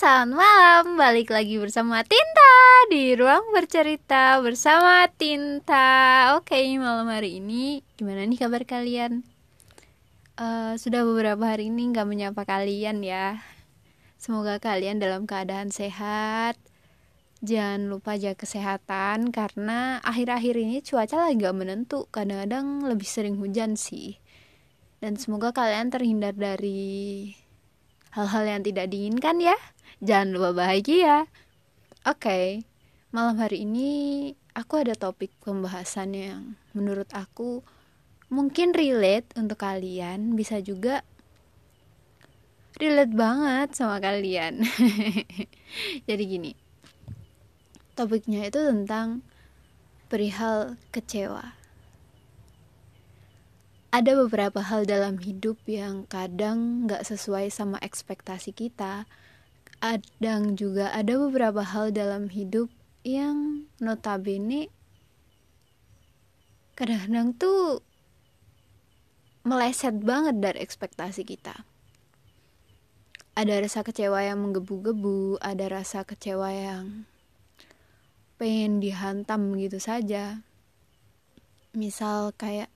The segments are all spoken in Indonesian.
selamat malam. Balik lagi bersama Tinta Di ruang bercerita bersama Tinta. Oke, malam hari ini Gimana nih kabar kalian? Uh, sudah beberapa hari ini gak menyapa kalian ya. Semoga kalian dalam keadaan sehat. Jangan lupa jaga kesehatan Karena akhir-akhir ini cuaca lagi gak menentu. Kadang-kadang lebih sering hujan sih. Dan semoga kalian terhindar dari hal-hal yang tidak diinginkan ya. Jangan lupa bahagia. Oke, okay, malam hari ini aku ada topik pembahasan yang menurut aku mungkin relate untuk kalian, bisa juga relate banget sama kalian. Jadi gini, topiknya itu tentang perihal kecewa ada beberapa hal dalam hidup yang kadang nggak sesuai sama ekspektasi kita. Kadang juga ada beberapa hal dalam hidup yang notabene kadang-kadang tuh meleset banget dari ekspektasi kita. Ada rasa kecewa yang menggebu-gebu, ada rasa kecewa yang pengen dihantam gitu saja. Misal kayak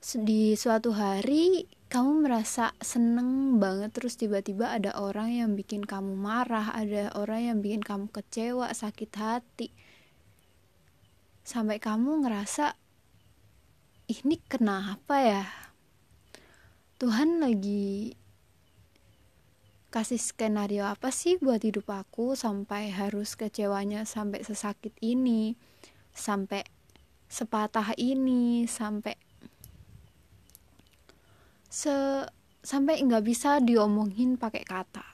di suatu hari kamu merasa seneng banget terus tiba-tiba ada orang yang bikin kamu marah ada orang yang bikin kamu kecewa sakit hati. Sampai kamu ngerasa ini kenapa ya? Tuhan lagi kasih skenario apa sih buat hidup aku sampai harus kecewanya sampai sesakit ini sampai sepatah ini sampai se sampai nggak bisa diomongin pakai kata.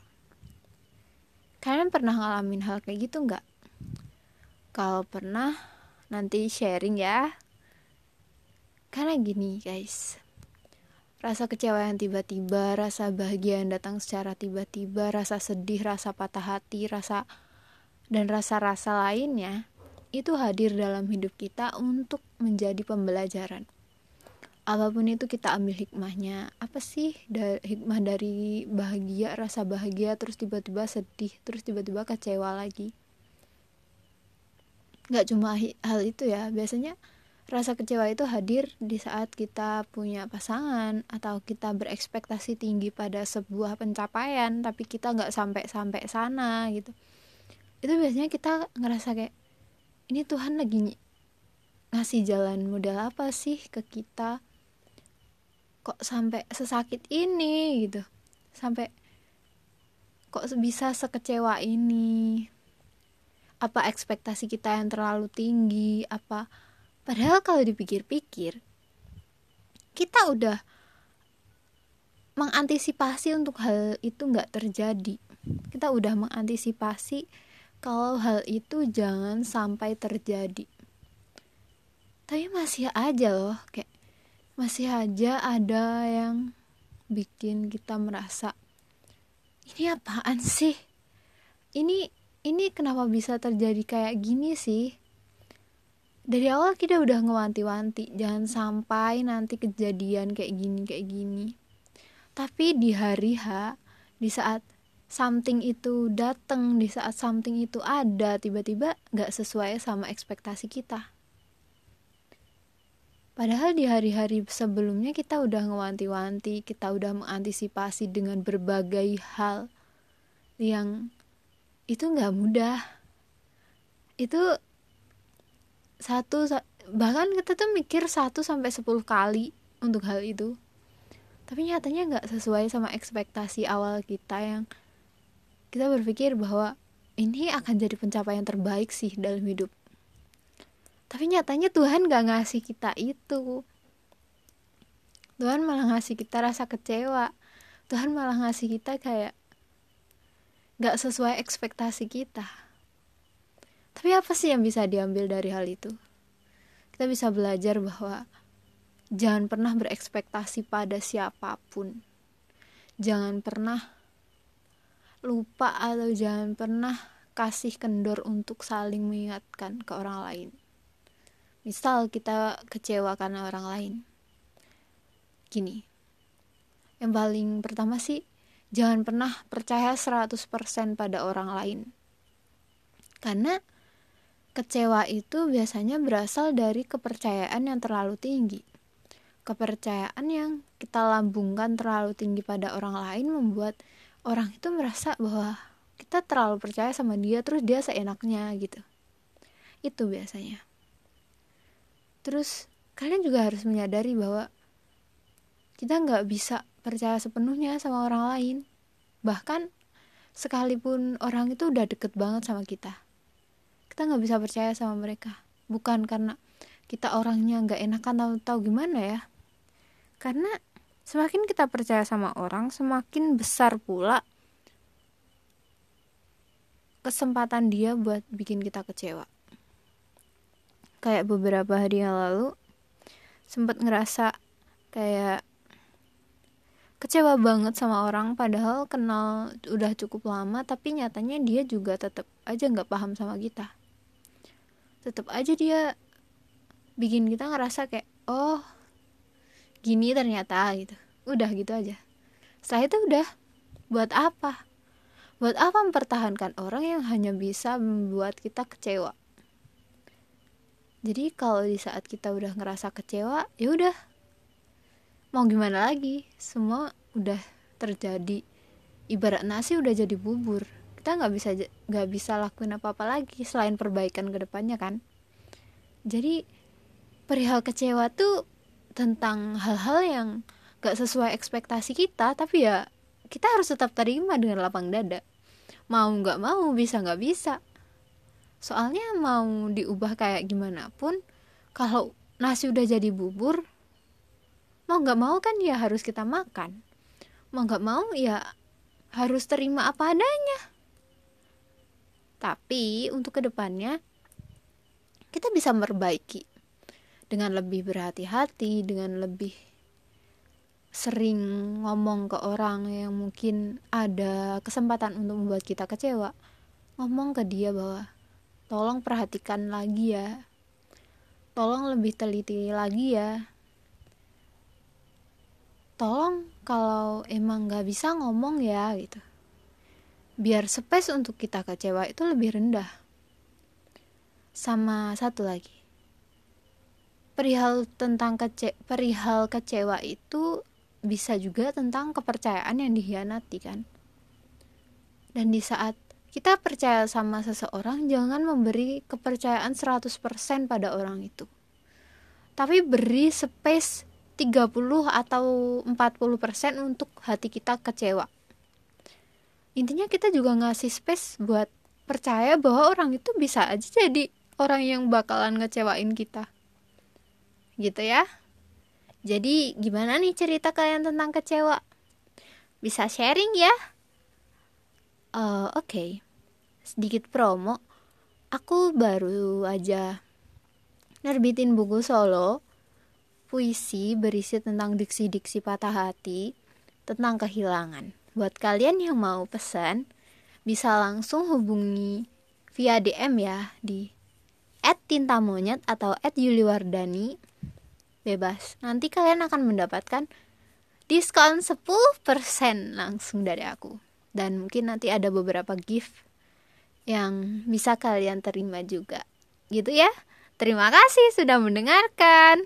Kalian pernah ngalamin hal kayak gitu nggak? Kalau pernah nanti sharing ya. Karena gini guys. Rasa kecewa yang tiba-tiba rasa bahagia yang datang secara tiba-tiba rasa sedih rasa patah hati rasa dan rasa-rasa lainnya itu hadir dalam hidup kita untuk menjadi pembelajaran apa pun itu kita ambil hikmahnya. Apa sih da hikmah dari bahagia rasa bahagia terus tiba-tiba sedih terus tiba-tiba kecewa lagi? Nggak cuma hal itu ya. Biasanya rasa kecewa itu hadir di saat kita punya pasangan atau kita berekspektasi tinggi pada sebuah pencapaian tapi kita nggak sampai sampai sana gitu. Itu biasanya kita ngerasa kayak ini Tuhan lagi ngasih jalan model apa sih ke kita kok sampai sesakit ini gitu. Sampai kok bisa sekecewa ini? Apa ekspektasi kita yang terlalu tinggi? Apa padahal kalau dipikir-pikir kita udah mengantisipasi untuk hal itu nggak terjadi. Kita udah mengantisipasi kalau hal itu jangan sampai terjadi. Tapi masih aja loh kayak masih aja ada yang bikin kita merasa ini apaan sih? Ini ini kenapa bisa terjadi kayak gini sih? Dari awal kita udah ngewanti-wanti jangan sampai nanti kejadian kayak gini kayak gini. Tapi di hari H di saat something itu datang di saat something itu ada tiba-tiba gak sesuai sama ekspektasi kita Padahal di hari-hari sebelumnya kita udah ngewanti-wanti, kita udah mengantisipasi dengan berbagai hal yang itu nggak mudah. Itu satu bahkan kita tuh mikir satu sampai sepuluh kali untuk hal itu. Tapi nyatanya nggak sesuai sama ekspektasi awal kita yang kita berpikir bahwa ini akan jadi pencapaian terbaik sih dalam hidup tapi nyatanya Tuhan gak ngasih kita itu. Tuhan malah ngasih kita rasa kecewa. Tuhan malah ngasih kita kayak gak sesuai ekspektasi kita. Tapi apa sih yang bisa diambil dari hal itu? Kita bisa belajar bahwa jangan pernah berekspektasi pada siapa pun. Jangan pernah lupa atau jangan pernah kasih kendor untuk saling mengingatkan ke orang lain misal kita kecewa karena orang lain. Gini yang paling pertama sih jangan pernah percaya 100% pada orang lain. Karena kecewa itu biasanya berasal dari kepercayaan yang terlalu tinggi. Kepercayaan yang kita lambungkan terlalu tinggi pada orang lain membuat orang itu merasa bahwa kita terlalu percaya sama dia terus dia seenaknya gitu. Itu biasanya terus kalian juga harus menyadari bahwa kita nggak bisa percaya sepenuhnya sama orang lain. Bahkan sekalipun orang itu udah deket banget sama kita kita nggak bisa percaya sama mereka. Bukan karena kita orangnya nggak enakan atau tahu gimana ya. Karena semakin kita percaya sama orang semakin besar pula kesempatan dia buat bikin kita kecewa kayak beberapa hari yang lalu sempat ngerasa kayak kecewa banget sama orang padahal kenal udah cukup lama tapi nyatanya dia juga tetap aja nggak paham sama kita. Tetap aja dia bikin kita ngerasa kayak oh gini ternyata gitu. Udah gitu aja. Setelah itu udah buat apa? Buat apa mempertahankan orang yang hanya bisa membuat kita kecewa? Jadi kalau di saat kita udah ngerasa kecewa, ya udah. Mau gimana lagi? Semua udah terjadi. Ibarat nasi udah jadi bubur. Kita nggak bisa nggak bisa lakuin apa-apa lagi selain perbaikan ke depannya kan. Jadi perihal kecewa tuh tentang hal-hal yang gak sesuai ekspektasi kita, tapi ya kita harus tetap terima dengan lapang dada mau nggak mau bisa nggak bisa soalnya mau diubah kayak gimana pun kalau nasi udah jadi bubur mau nggak mau kan ya harus kita makan. Mau nggak mau ya harus terima apa adanya. Tapi untuk ke depannya kita bisa memperbaiki dengan lebih berhati-hati dengan lebih sering ngomong ke orang yang mungkin ada kesempatan untuk membuat kita kecewa. Ngomong ke dia bahwa tolong perhatikan lagi ya. Tolong lebih teliti lagi ya. Tolong kalau emang gak bisa ngomong ya gitu. Biar space untuk kita kecewa itu lebih rendah. Sama satu lagi. Perihal tentang kece perihal kecewa itu bisa juga tentang kepercayaan yang dihianati kan? Dan di saat kita percaya sama seseorang jangan memberi kepercayaan 100% pada orang itu tapi beri space 30 atau 40% untuk hati kita kecewa intinya kita juga ngasih space buat percaya bahwa orang itu bisa aja jadi orang yang bakalan ngecewain kita gitu ya jadi gimana nih cerita kalian tentang kecewa? Bisa sharing ya? Uh, Oke, okay. Sedikit promo. Aku baru aja nerbitin buku solo puisi berisi tentang diksi-diksi patah hati tentang kehilangan. Buat kalian yang mau pesan, bisa langsung hubungi via DM ya di @tintamonyet atau @yuliwardani bebas. Nanti kalian akan mendapatkan diskon 10% langsung dari aku. Dan mungkin nanti ada beberapa gift yang bisa kalian terima juga. Gitu ya. Terima kasih sudah mendengarkan.